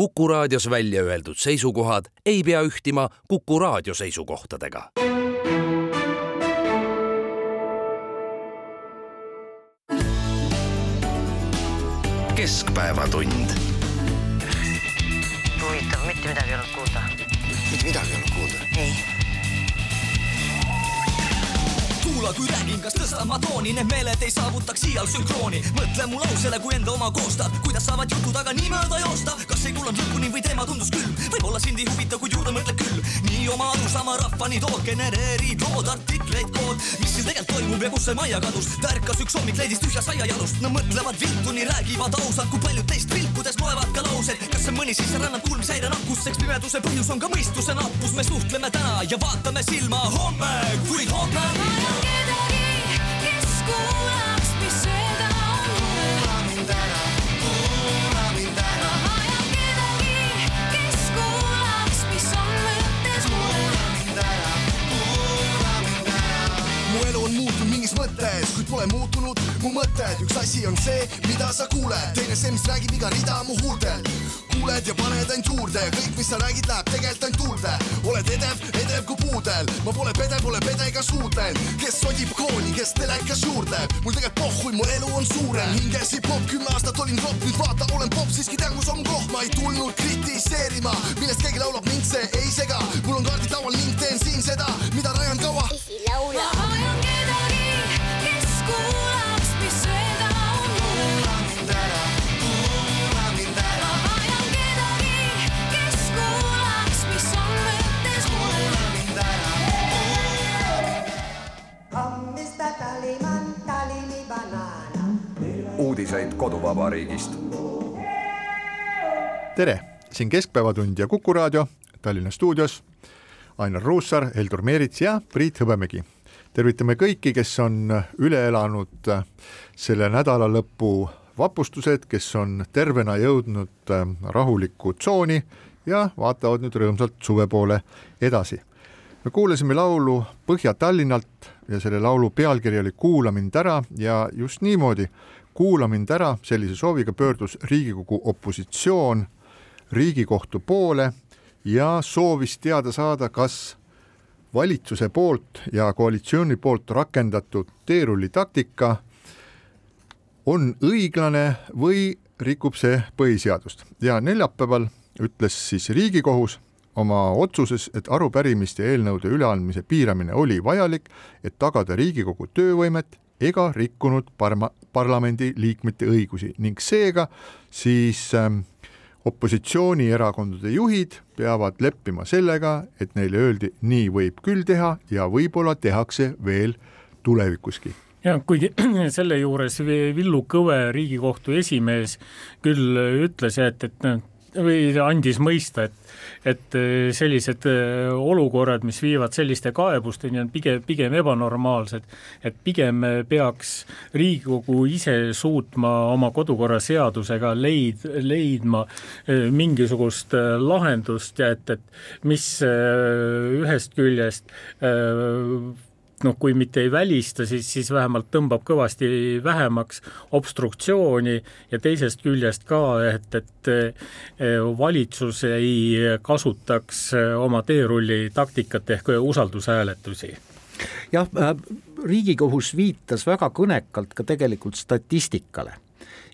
Kuku raadios välja öeldud seisukohad ei pea ühtima Kuku raadio seisukohtadega. keskpäevatund. huvitav, mitte midagi ei olnud kuulda. mitte midagi ei olnud kuulda. ei kuula, kui räägin, kas tõstan ma tooni, need meeled ei saavutaks iial sünkrooni. mõtle mu lausele, kui enda oma koostad, kuidas saavad jutud aga nii mööda joosta. kas ei kuulanud lõpuni või teema tundus küll, võib-olla sind ei huvita, kuid ju ta mõtleb küll. nii oma arusaama rahvani tood, genereerid lood, artikleid, kood, mis siin tegelikult toimub ja kus see majja kadus. tärkas üks hommik, leidis tühja saiajalust, nad mõtlevad viltu, nii räägivad ausalt, kui paljud teist vilkudes loevad ka laused. kas see mõni sisserännanud kuulmishäire nakkust, eks pimeduse põhjus on ka mõistuse nappus, me suhtleme täna ja vaatame silma homme, kuid homme on. ma pole muutunud mu mõtted. üks asi on see, mida sa kuuled, teine see, mis räägib iga rida mu huultel. Kuuled ja paned ainult juurde, kõik, mis sa räägid, läheb tegelikult ainult tuulde. oled edev, edev kui puudel, ma pole pede, pole pede ega suutel. kes sodib kooni, kes telekas juurdleb, mul tegelikult pohhui, mu elu on suurem, hinges hip-hop, kümme aastat olin ropp, nüüd vaata, olen popp, siiski tean, kus on koht, ma ei tulnud kritiseerima, millest keegi laulab, mind see ei sega. mul on kaardid laual ning teen siin seda, mida rajan kaua ma vajan uudiseid koduvabariigist. tere, siin Keskpäevatund ja Kuku raadio Tallinna stuudios. Ainar Ruussaar, Heldur Meerits ja Priit Hõbemägi. tervitame kõiki, kes on üle elanud selle nädala lõpu vapustused, kes on tervena jõudnud rahulikku tsooni ja vaatavad nüüd rõõmsalt suve poole edasi. me kuulasime laulu Põhja-Tallinnalt ja selle laulu pealkiri oli Kuula mind ära ja just niimoodi, kuula mind ära, sellise sooviga pöördus Riigikogu opositsioon Riigikohtu poole ja soovis teada saada, kas valitsuse poolt ja koalitsiooni poolt rakendatud teerullitaktika on õiglane või rikub see põhiseadust. Ja neljapäeval ütles siis Riigikohus oma otsuses, et arupärimiste ja eelnõude üleandmise piiramine oli vajalik, et tagada Riigikogu töövõimet ega rikkunud parma, parlamendi liikmete õigusi ning seega siis ähm, opositsioonierakondade juhid peavad leppima sellega, et neile öeldi, nii võib küll teha ja võib-olla tehakse veel tulevikuski. Ja kuigi selle juures Villu Kõve, Riigikohtu esimees, küll ütles, et, et noh, või andis mõista, et et sellised olukorrad, mis viivad selliste kaebusteni, on pigem, pigem ebanormaalsed. et pigem peaks Riigikogu ise suutma oma kodukorraseadusega leid-, leidma mingisugust lahendust ja et, et mis ühest küljest noh, kui mitte ei välista, siis, siis vähemalt tõmbab kõvasti vähemaks obstruktsiooni ja teisest küljest ka, et, et valitsus ei kasutaks oma teerulli taktikat ehk usaldushääletusi. Jah, Riigikohus viitas väga kõnekalt ka tegelikult statistikale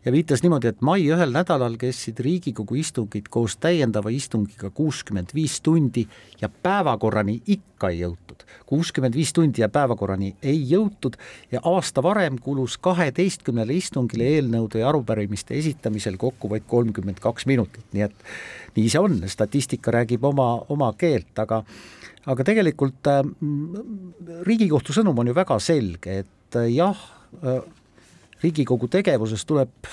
ja viitas niimoodi, et mai ühel nädalal kestsid Riigikogu istungid koos täiendava istungiga kuuskümmend viis tundi ja päevakorrani ikka ei jõutud. kuuskümmend viis tundi ja päevakorrani ei jõutud ja aasta varem kulus kaheteistkümnele istungile eelnõude ja arupärimiste esitamisel kokku vaid kolmkümmend kaks minutit, nii et nii see on, statistika räägib oma, oma keelt, aga aga tegelikult äh, Riigikohtu sõnum on ju väga selge, et äh, jah äh,, Riigikogu tegevuses tuleb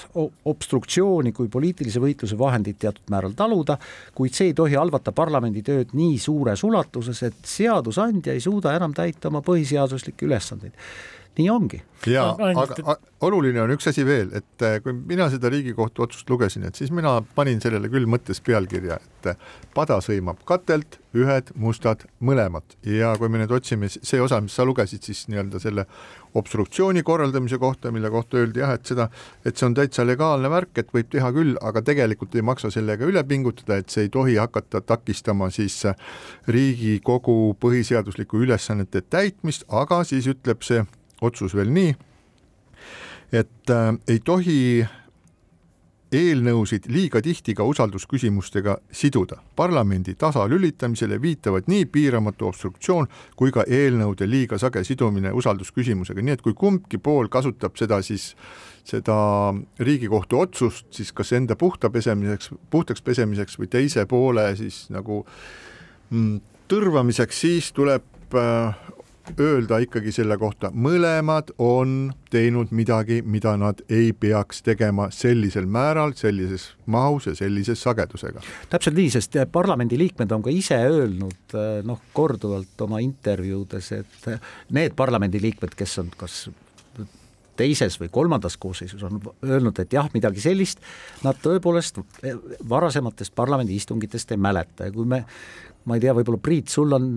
obstruktsiooni kui poliitilise võitluse vahendit teatud määral taluda, kuid see ei tohi halvata parlamendi tööd nii suures ulatuses, et seadusandja ei suuda enam täita oma põhiseaduslikke ülesandeid. Nii ongi. ja Aga oluline on üks asi veel, et äh, kui mina seda Riigikohtu otsust lugesin, et siis mina panin sellele küll mõttes pealkirja, et äh, pada sõimab katelt, ühed mustad mõlemad ja kui me nüüd otsime see osa, mis sa lugesid siis nii-öelda selle obstruktsiooni korraldamise kohta, mille kohta öeldi jah, et seda, et see on täitsa legaalne värk, et võib teha küll, aga tegelikult ei maksa sellega üle pingutada, et see ei tohi hakata takistama siis äh, Riigikogu põhiseadusliku ülesannete täitmist, aga siis ütleb see otsus veel nii, et äh, ei tohi eelnõusid liiga tihti ka usaldusküsimustega siduda. parlamendi tasalülitamisele viitavad nii piiramatu obstruktsioon kui ka eelnõude liiga sage sidumine usaldusküsimusega, nii et kui kumbki pool kasutab seda siis, seda Riigikohtu otsust siis kas enda puhta pesemiseks, puhtaks pesemiseks või teise poole siis nagu mm, tõrvamiseks, siis tuleb äh, öelda ikkagi selle kohta, mõlemad on teinud midagi, mida nad ei peaks tegema sellisel määral, sellises mahus ja sellise sagedusega. täpselt nii, sest parlamendiliikmed on ka ise öelnud noh, korduvalt oma intervjuudes, et need parlamendiliikmed, kes on kas teises või kolmandas koosseisus on öelnud, et jah, midagi sellist, nad tõepoolest varasematest parlamendi istungitest ei mäleta ja kui me, ma ei tea, võib-olla Priit, sul on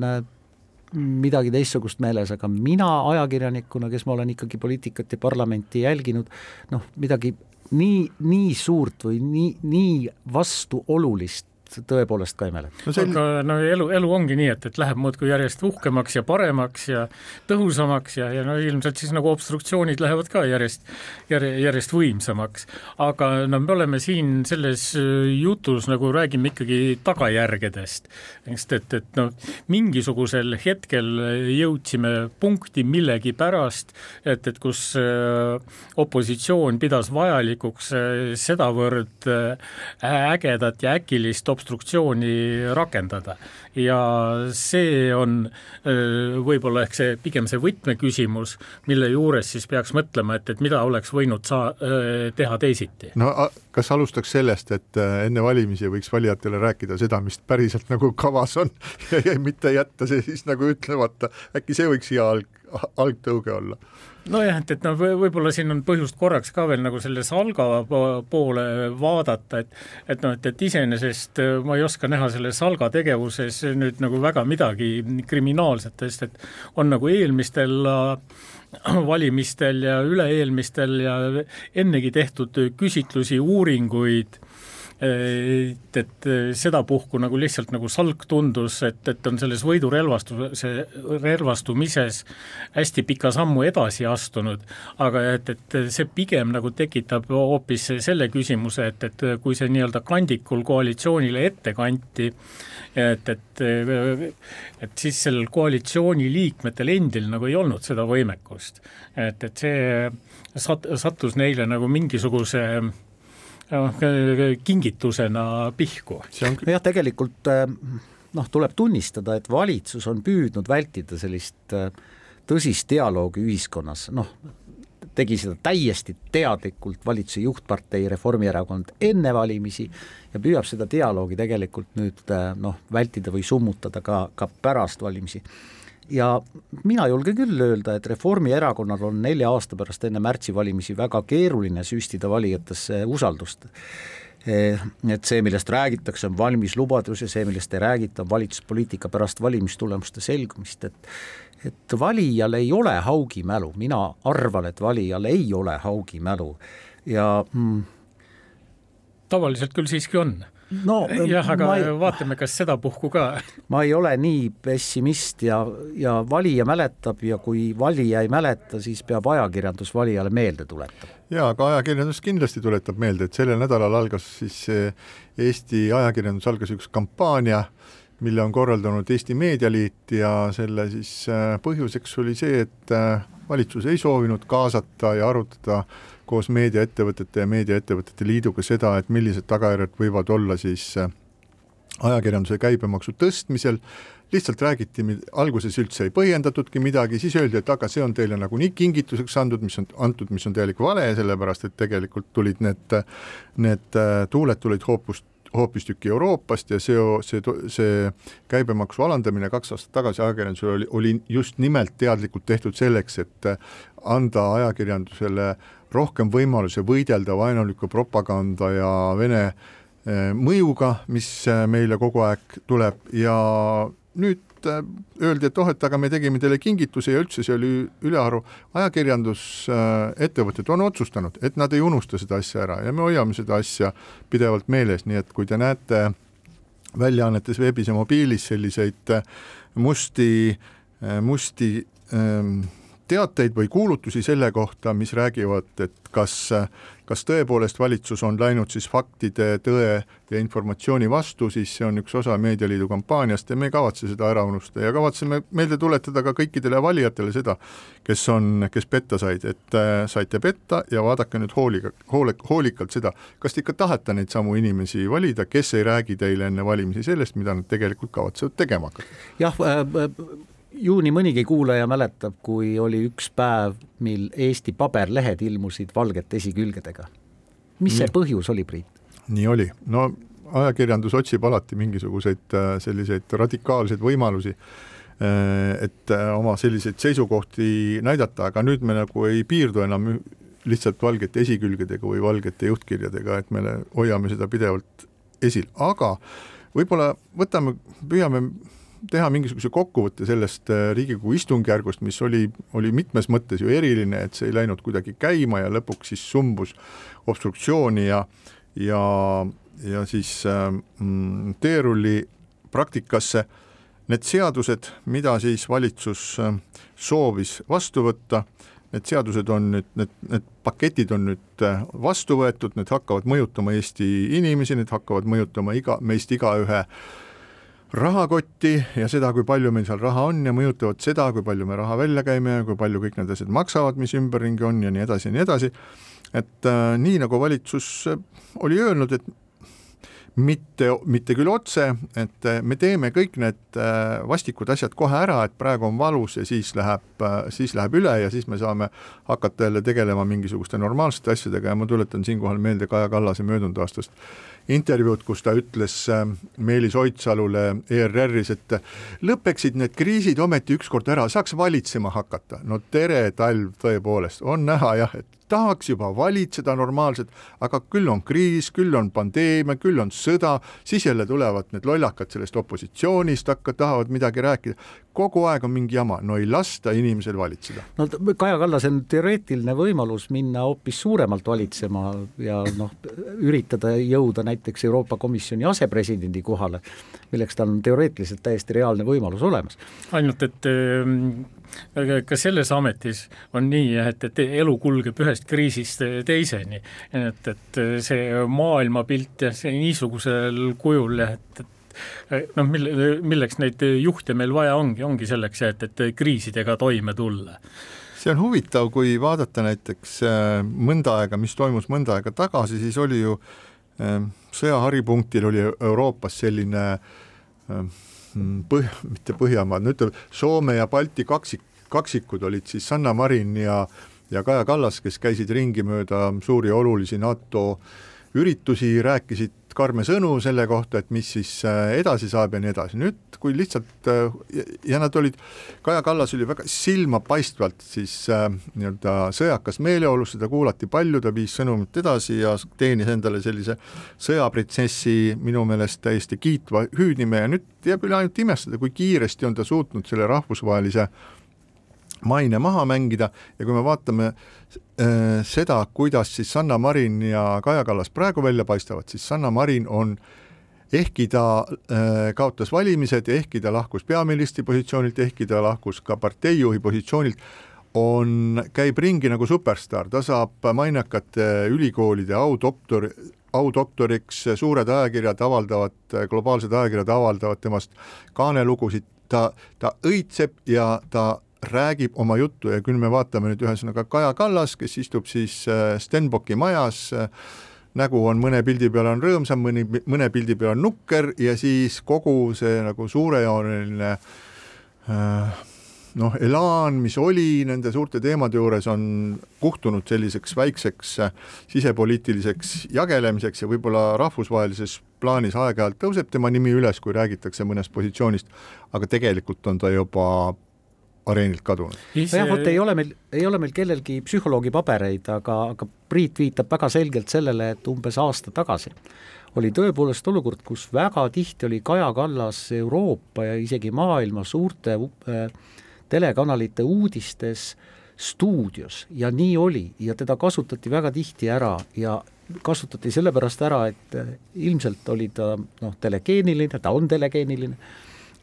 midagi teistsugust meeles, aga mina ajakirjanikuna, kes ma olen ikkagi poliitikat ja parlamenti jälginud, noh, midagi nii, nii suurt või nii, nii vastuolulist tõepoolest ka ei mäleta no. Sel... aga no elu, elu ongi nii, et, et läheb muudkui järjest uhkemaks ja paremaks ja tõhusamaks ja, ja no ilmselt siis nagu obstruktsioonid lähevad ka järjest, järjest, järjest võimsamaks. aga no me oleme siin selles jutus nagu räägime ikkagi tagajärgedest, sest et, et noh, mingisugusel hetkel jõudsime punkti millegipärast, et, et kus opositsioon pidas vajalikuks sedavõrd ägedat ja äkilist obstruktsiooni rakendada. Ja see on võib-olla ehk see pigem see võtmeküsimus, mille juures siis peaks mõtlema, et, et mida oleks võinud saa-, teha teisiti. no kas alustaks sellest, et enne valimisi võiks valijatele rääkida seda, mis päriselt nagu kavas on ja mitte jätta see siis nagu ütlemata, äkki see võiks hea alg, algtõuge olla nojah, et, et noh, võib-olla siin on põhjust korraks ka veel nagu selle salga poole vaadata, et et noh, et, et iseenesest ma ei oska näha selle salga tegevuses nüüd nagu väga midagi kriminaalset, sest et on nagu eelmistel valimistel ja üle-eelmistel ja ennegi tehtud küsitlusi, uuringuid et, et sedapuhku nagu lihtsalt nagu salk tundus, et, et on selles võidurelvastuse, relvastumises hästi pika sammu edasi astunud, aga et, et see pigem nagu tekitab hoopis selle küsimuse, et, et kui see nii-öelda kandikul koalitsioonile ette kanti, et, et, et siis sellel koalitsiooni liikmetel endil nagu ei olnud seda võimekust. et, et see sat-, sattus neile nagu mingisuguse kingitusena pihku. nojah, tegelikult noh, tuleb tunnistada, et valitsus on püüdnud vältida sellist tõsist dialoogi ühiskonnas, noh, tegi seda täiesti teadlikult valitsuse juhtpartei Reformierakond enne valimisi ja püüab seda dialoogi tegelikult nüüd noh, vältida või summutada ka, ka pärast valimisi ja mina julgen küll öelda, et Reformierakonnal on nelja aasta pärast enne märtsivalimisi väga keeruline süstida valijatesse usaldust. Et see, millest räägitakse, on valmis lubadus ja see, millest ei räägita, on valitsuspoliitika pärast valimistulemuste selgumist, et et valijal ei ole haugimälu, mina arvan, et valijal ei ole haugimälu. Ja mm, tavaliselt küll siiski on no jah, aga ei, vaatame, kas sedapuhku ka. ma ei ole nii pessimist ja, ja valija mäletab ja kui valija ei mäleta, siis peab ajakirjandus valijale meelde tuletama. jaa, aga ajakirjandus kindlasti tuletab meelde, et sellel nädalal algas siis Eesti ajakirjandus algas üks kampaania, mille on korraldanud Eesti Meedialiit ja selle siis põhjuseks oli see, et valitsus ei soovinud kaasata ja arutada koos meediaettevõtete ja Meediaettevõtete Liiduga seda, et millised tagajärjed võivad olla siis ajakirjanduse käibemaksu tõstmisel, lihtsalt räägiti, alguses üldse ei põhjendatudki midagi, siis öeldi, et aga see on teile nagunii kingituseks andnud, mis on antud, mis on täielik vale, sellepärast et tegelikult tulid need, need tuuled tulid hoopis hoopistüki Euroopast ja see, see, see käibemaksu alandamine kaks aastat tagasi ajakirjandusel oli, oli just nimelt teadlikult tehtud selleks, et anda ajakirjandusele rohkem võimalusi võidelda vaenuliku propaganda ja Vene eh, mõjuga, mis eh, meile kogu aeg tuleb. Ja nüüd eh, öeldi, et oh, et aga me tegime teile kingituse ja üldse see oli ülearu, ajakirjandusettevõtted on otsustanud, et nad ei unusta seda asja ära ja me hoiame seda asja pidevalt meeles, nii et kui te näete väljaannetes veebis ja mobiilis selliseid musti, musti ähm, teateid või kuulutusi selle kohta, mis räägivad, et kas, kas tõepoolest valitsus on läinud siis faktide, tõe ja informatsiooni vastu, siis see on üks osa Meedialiidu kampaaniast ja me ei kavatse seda ära unustada ja kavatseme meelde tuletada ka kõikidele valijatele seda, kes on, kes petta said, et äh, saite petta ja vaadake nüüd hooliga, hoole, hoolikalt seda, kas te ikka tahate neid samu inimesi valida, kes ei räägi teile enne valimisi sellest, mida nad tegelikult kavatsevad tegema hakata. jah äh,, äh ju nii mõnigi kuulaja mäletab, kui oli üks päev, mil Eesti paberlehed ilmusid valgete esikülgedega. mis see põhjus oli, Priit? nii oli, no ajakirjandus otsib alati mingisuguseid äh, selliseid radikaalseid võimalusi, äh, et äh, oma selliseid seisukohti näidata, aga nüüd me nagu ei piirdu enam lihtsalt valgete esikülgedega või valgete juhtkirjadega, et me hoiame seda pidevalt esil, aga võib-olla võtame, püüame teha mingisuguse kokkuvõtte sellest äh, Riigikogu istungjärgust, mis oli, oli mitmes mõttes ju eriline, et see ei läinud kuidagi käima ja lõpuks siis sumbus obstruktsiooni ja, ja, ja siis äh, mm, teerulli praktikasse. Need seadused, mida siis valitsus äh, soovis vastu võtta, need seadused on nüüd, need, need paketid on nüüd vastu võetud, need hakkavad mõjutama Eesti inimesi, need hakkavad mõjutama iga, meist igaühe äh, rahakotti ja seda, kui palju meil seal raha on ja mõjutavad seda, kui palju me raha välja käime ja kui palju kõik need asjad maksavad, mis ümberringi on ja nii edasi ja nii edasi. et äh, nii nagu valitsus äh, oli öelnud, et mitte, mitte küll otse, et äh, me teeme kõik need äh, vastikud asjad kohe ära, et praegu on valus ja siis läheb, siis läheb üle ja siis me saame hakata jälle tegelema mingisuguste normaalsete asjadega ja ma tuletan siinkohal meelde Kaja Kallase möödunud aastast intervjuud, kus ta ütles ähm, Meelis Oidsalule ERR-is, et lõpeksid need kriisid ometi ükskord ära, saaks valitsema hakata. no tere talv, tõepoolest, on näha jah, et tahaks juba valitseda normaalselt, aga küll on kriis, küll on pandeemia, küll on sõda, siis jälle tulevad need lollakad sellest opositsioonist, hakkavad, tahavad midagi rääkida, kogu aeg on mingi jama, no ei lasta inimesel valitseda. no Kaja Kallasel on teoreetiline võimalus minna hoopis suuremalt valitsema ja noh, üritada jõuda näiteks Euroopa Komisjoni asepresidendi kohale, milleks tal on teoreetiliselt täiesti reaalne võimalus olemas. ainult et ehm, aga ka selles ametis on nii, et, et elu kulgeb ühest kriisist teiseni, et, et see maailmapilt jah, see niisugusel kujul jah, et, et noh, mille, milleks neid juhte meil vaja ongi, ongi selleks, et, et kriisidega toime tulla. See on huvitav, kui vaadata näiteks äh, mõnda aega, mis toimus mõnda aega tagasi, siis oli ju äh, sõja haripunktil oli Euroopas selline äh, põh-, mitte Põhjamaad, no ütleme, Soome ja Balti kaksik, kaksikud olid siis Sanna Marin ja ja Kaja Kallas, kes käisid ringi mööda suuri olulisi NATO üritusi, rääkisid karme sõnu selle kohta, et mis siis äh, edasi saab ja nii edasi, nüüd kui lihtsalt äh, ja nad olid, Kaja Kallas oli väga silmapaistvalt siis äh, nii-öelda sõjakas meeleolus, seda kuulati palju, ta viis sõnumit edasi ja teenis endale sellise sõjaprintsessi minu meelest täiesti kiitva hüüdnime ja nüüd jääb üle ainult imestada, kui kiiresti on ta suutnud selle rahvusvahelise maine maha mängida ja kui me vaatame äh, seda, kuidas siis Sanna Marin ja Kaja Kallas praegu välja paistavad, siis Sanna Marin on ehkki ta äh, kaotas valimised ja ehkki ta lahkus peaministri positsioonilt, ehkki ta lahkus ka parteijuhi positsioonilt, on, käib ringi nagu superstaar, ta saab mainekate ülikoolide audoktor, audoktoriks, suured ajakirjad avaldavad, globaalsed ajakirjad avaldavad temast kaanelugusid, ta, ta õitseb ja ta räägib oma juttu ja küll me vaatame nüüd ühesõnaga Kaja Kallas, kes istub siis äh, Stenbocki majas, nägu on mõne pildi peal on rõõmsam, mõni, mõne pildi peal on nukker ja siis kogu see nagu suurejooneline äh, noh, elaan, mis oli nende suurte teemade juures, on kuhtunud selliseks väikseks äh, sisepoliitiliseks jagelemiseks ja võib-olla rahvusvahelises plaanis aeg-ajalt tõuseb tema nimi üles, kui räägitakse mõnest positsioonist, aga tegelikult on ta juba areenilt kadunud. jah, vot ei ole meil, ei ole meil kellelgi psühholoogi pabereid, aga, aga Priit viitab väga selgelt sellele, et umbes aasta tagasi oli tõepoolest olukord, kus väga tihti oli Kaja Kallas Euroopa ja isegi maailma suurte äh, telekanalite uudistes stuudios. Ja nii oli. Ja teda kasutati väga tihti ära. Ja kasutati sellepärast ära, et äh, ilmselt oli ta noh, telegeeniline, ta on telegeeniline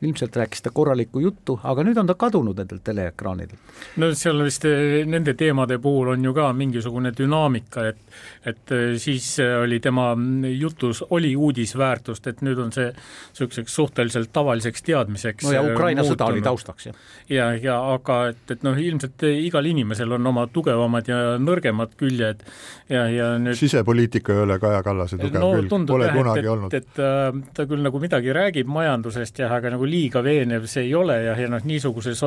ilmselt rääkis ta korralikku juttu, aga nüüd on ta kadunud nendelt teleekraanidelt. no seal vist eh, nende teemade puhul on ju ka mingisugune dünaamika, et et eh, siis eh, oli tema jutus, oli uudisväärtust, et nüüd on see niisuguseks suhteliselt tavaliseks teadmiseks no ja Ukraina muutunud. sõda oli taustaks, jah. ja, ja aga et, et noh, ilmselt igal inimesel on oma tugevamad ja nõrgemad küljed ja, ja nüüd sisepoliitika ei ole Kaja Kallase tugev no, külg, pole jah, kunagi et, olnud. et, et ta küll nagu midagi räägib majandusest jah, aga nagu liiga veenev see ei ole ja, ja noh, niisuguses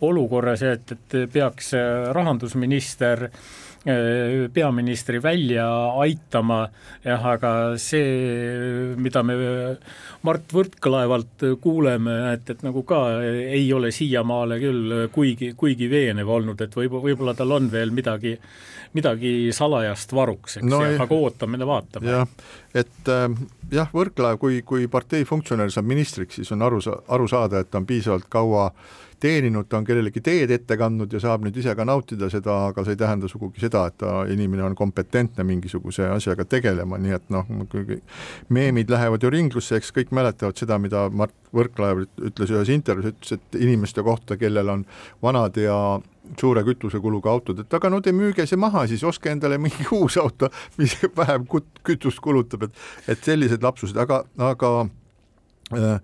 olukorras, et, et peaks äh, rahandusminister äh, peaministri välja aitama, jah, aga see, mida me Mart Võrklaevalt kuuleme, et, et nagu ka ei ole siiamaale küll kuigi, kuigi veenev olnud, et võib, võib-olla tal on veel midagi midagi salajast varuks, eks no, ja, aga ootame ja vaatame. jah, et äh, jah, Võrklaev, kui, kui partei funktsionär saab ministriks, siis on aru, aru saada, et ta on piisavalt kaua teeninud, ta on kellelegi teed ette kandnud ja saab nüüd ise ka nautida seda, aga see ei tähenda sugugi seda, et ta, inimene on kompetentne mingisuguse asjaga tegelema, nii et noh, meemid lähevad ju ringlusse, eks kõik mäletavad seda, mida Mart Võrklaev ütles ühes intervjuus, ütles, et inimeste kohta, kellel on vanad ja suure kütusekuluga autod, et aga no te müüge see maha, siis ostke endale mingi uus auto, mis vähem kütust kulutab, et et sellised lapsused, aga, aga äh,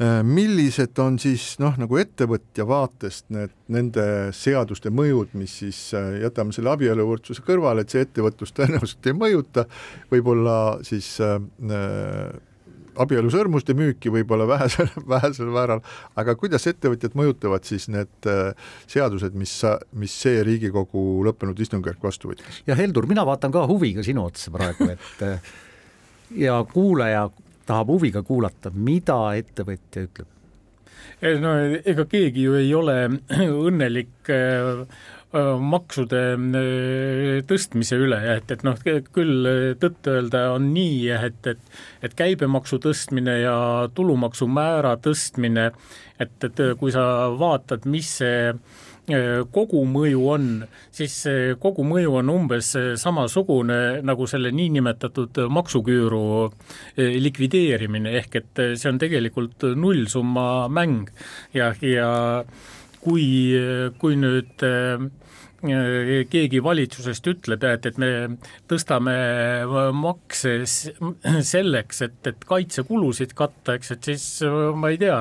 millised on siis noh, nagu ettevõtja vaatest need, nende seaduste mõjud, mis siis äh, jätame selle abieluvõrdsuse kõrvale, et see ettevõtlust tõenäoliselt ei mõjuta, võib-olla siis äh, abielusõrmuste müüki võib-olla vähesel, vähesel määral, aga kuidas ettevõtjad mõjutavad siis need äh, seadused, mis, mis see Riigikogu lõppenud istungjärk vastu võttis? ja Heldur, mina vaatan ka huviga sinu otsa praegu, et äh, ja kuulaja tahab huviga kuulata, mida ettevõtja ütleb. no ega keegi ju ei ole õnnelik äh, Äh, maksude äh, tõstmise üle, et, et noh, küll tõtt-öelda on nii, et, et et käibemaksu tõstmine ja tulumaksumäära tõstmine, et, et kui sa vaatad, mis see kogumõju on, siis see kogumõju on umbes samasugune nagu selle niinimetatud maksuküüru likvideerimine, ehk et see on tegelikult nullsumma mäng. Ja, ja kui, kui nüüd Äh, keegi valitsusest ütleb, et, et me tõstame makse selleks, et, et kaitsekulusid katta, eks, et siis ma ei tea,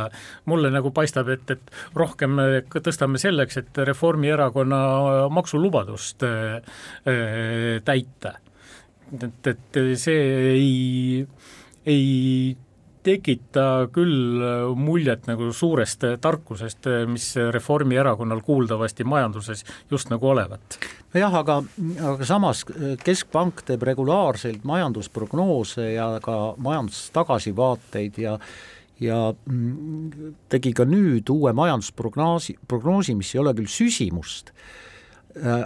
mulle nagu paistab, et, et rohkem tõstame selleks, et Reformierakonna maksulubadust äh, äh, täita. et, et see ei, ei tekita küll muljet nagu suurest tarkusest, mis Reformierakonnal kuuldavasti majanduses just nagu olevat. nojah, aga, aga samas Keskpank teeb regulaarselt majandusprognoose ja ka majandustagasivaateid ja ja mm, tegi ka nüüd uue majandusprognoosi, prognoosi, mis ei ole küll süsimust,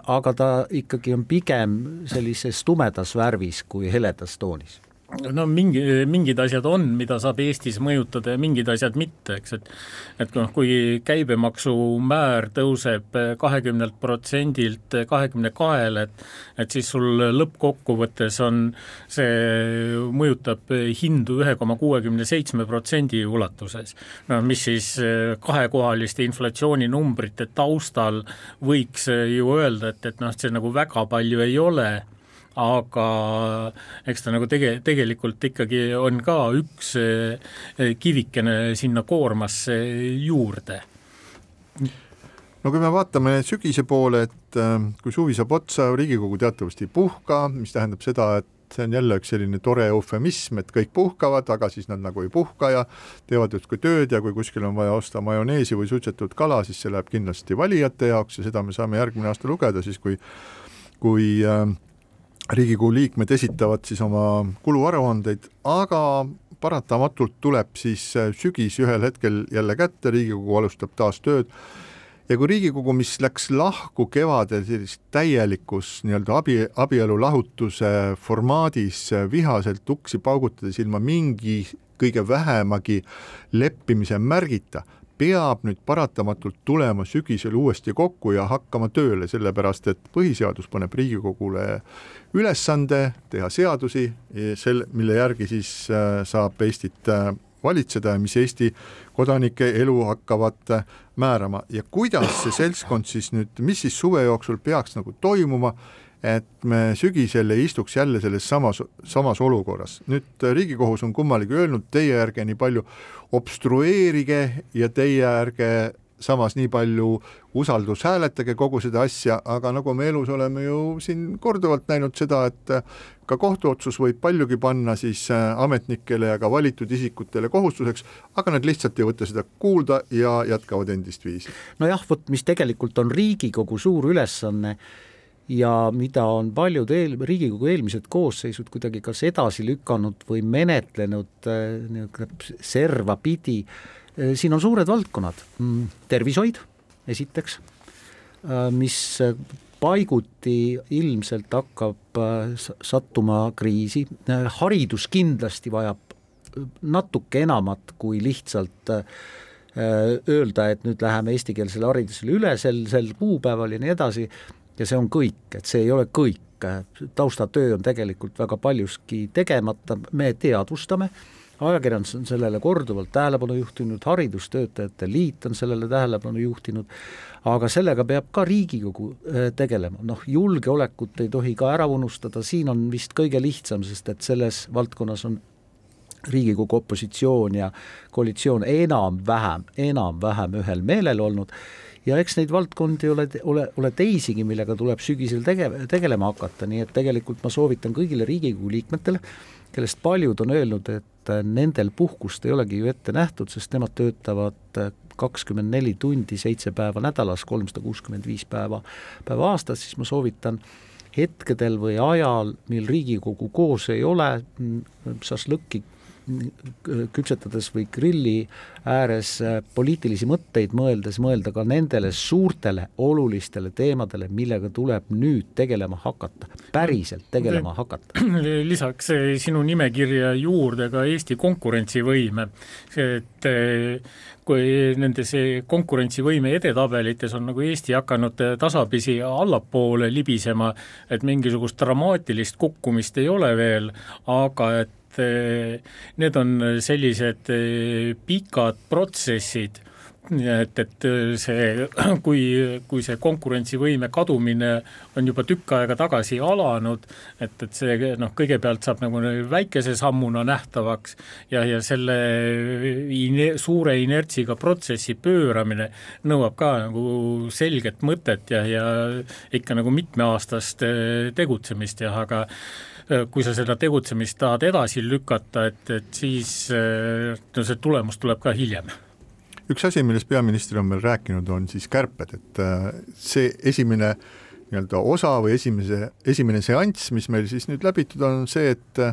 aga ta ikkagi on pigem sellises tumedas värvis kui heledas toonis no mingi, mingid asjad on, mida saab Eestis mõjutada ja mingid asjad mitte, eks, et et noh, kui käibemaksumäär tõuseb kahekümnelt protsendilt kahekümne kahele, et et siis sul lõppkokkuvõttes on, see mõjutab hindu ühe koma kuuekümne seitsme protsendi ulatuses. no mis siis kahekohaliste inflatsioonimumbrite taustal võiks ju öelda, et, et noh, see nagu väga palju ei ole aga eks ta nagu tege-, tegelikult ikkagi on ka üks eh, kivikene sinna koormasse juurde. no kui me vaatame sügise poole, et eh, kui suvi saab otsa, Riigikogu teatavasti ei puhka, mis tähendab seda, et see on jälle üks selline tore eufemism, et kõik puhkavad, aga siis nad nagu ei puhka ja teevad justkui tööd ja kui kuskil on vaja osta majoneesi või suitsetud kala, siis see läheb kindlasti valijate jaoks ja seda me saame järgmine aasta lugeda siis, kui kui äh, riigikogu liikmed esitavad siis oma kuluaruandeid, aga paratamatult tuleb siis äh, sügis ühel hetkel jälle kätte, Riigikogu alustab taas tööd. Ja kui Riigikogu, mis läks lahku kevadel sellist täielikus nii-öelda abi, abielu lahutuse formaadis äh, vihaselt uksi paugutades ilma mingi kõige vähemagi leppimise märgita, peab nüüd paratamatult tulema sügisel uuesti kokku ja hakkama tööle, sellepärast et põhiseadus paneb Riigikogule ülesande teha seadusi, sel, mille järgi siis äh, saab Eestit äh, valitseda ja mis Eesti kodanike elu hakkavad määrama. Ja kuidas see seltskond siis nüüd, mis siis suve jooksul peaks nagu toimuma, et me sügisel ei istuks jälle selles samas, samas olukorras. nüüd Riigikohus on kummalegi öelnud, teie ärge nii palju obstrueerige ja teie ärge samas nii palju usaldushääletage kogu seda asja, aga nagu me elus oleme ju siin korduvalt näinud seda, et ka kohtuotsus võib paljugi panna siis äh, ametnikele ja ka valitud isikutele kohustuseks, aga nad lihtsalt ei võta seda kuulda ja jätkavad endist viisi. nojah, vot mis tegelikult on Riigikogu suur ülesanne ja mida on paljud eel, Riigikogu eelmised koosseisud kuidagi kas edasi lükanud või menetlenud äh, nii-öelda serva pidi, äh, siin on suured valdkonnad, mm, tervishoid esiteks, mis paiguti ilmselt hakkab äh, sattuma kriisi, haridus kindlasti vajab natuke enamat kui lihtsalt äh, öelda, et nüüd läheme eestikeelsele haridusele üle sel, sel kuupäeval ja nii edasi, ja see on kõik, et see ei ole kõik, taustatöö on tegelikult väga paljuski tegemata, me teadvustame, ajakirjandus on sellele korduvalt tähelepanu juhtinud, Haridustöötajate Liit on sellele tähelepanu juhtinud, aga sellega peab ka Riigikogu äh, tegelema, noh julgeolekut ei tohi ka ära unustada, siin on vist kõige lihtsam, sest et selles valdkonnas on Riigikogu opositsioon ja koalitsioon enam-vähem, enam-vähem ühel meelel olnud ja eks neid valdkondi ole, ole, ole teisigi, millega tuleb sügisel tege-, tegelema hakata, nii et tegelikult ma soovitan kõigile Riigikogu liikmetele, kellest paljud on öelnud, et nendel puhkust ei olegi ju ette nähtud, sest nemad töötavad kakskümmend neli tundi, seitse päeva nädalas, kolmsada kuuskümmend viis päeva, päeva aastas, siis ma soovitan hetkedel või ajal, mil Riigikogu koos ei ole, šašlõkki küpsetades või grilli ääres äh, poliitilisi mõtteid mõeldes mõelda ka nendele suurtele olulistele teemadele, millega tuleb nüüd tegelema hakata, päriselt tegelema hakata. lisaks äh, sinu nimekirja juurde ka Eesti konkurentsivõime, et äh, kui nendes konkurentsivõime edetabelites on nagu Eesti hakanud tasapisi allapoole libisema, et mingisugust dramaatilist kukkumist ei ole veel, aga et et eh, need on sellised eh, pikad protsessid, et, et see, kui, kui see konkurentsivõime kadumine on juba tükk aega tagasi alanud, et, et see noh, kõigepealt saab nagu väikese sammuna nähtavaks ja, ja selle ine, suure inertsiga protsessi pööramine nõuab ka nagu selget mõtet ja, ja ikka nagu mitmeaastast eh, tegutsemist ja aga kui sa seda tegutsemist tahad edasi lükata, et, et siis äh, no see tulemus tuleb ka hiljem. Üks asi, millest peaminister on meil rääkinud, on siis kärped, et äh, see esimene nii-öelda osa või esimese, esimene seanss, mis meil siis nüüd läbitud on, see, et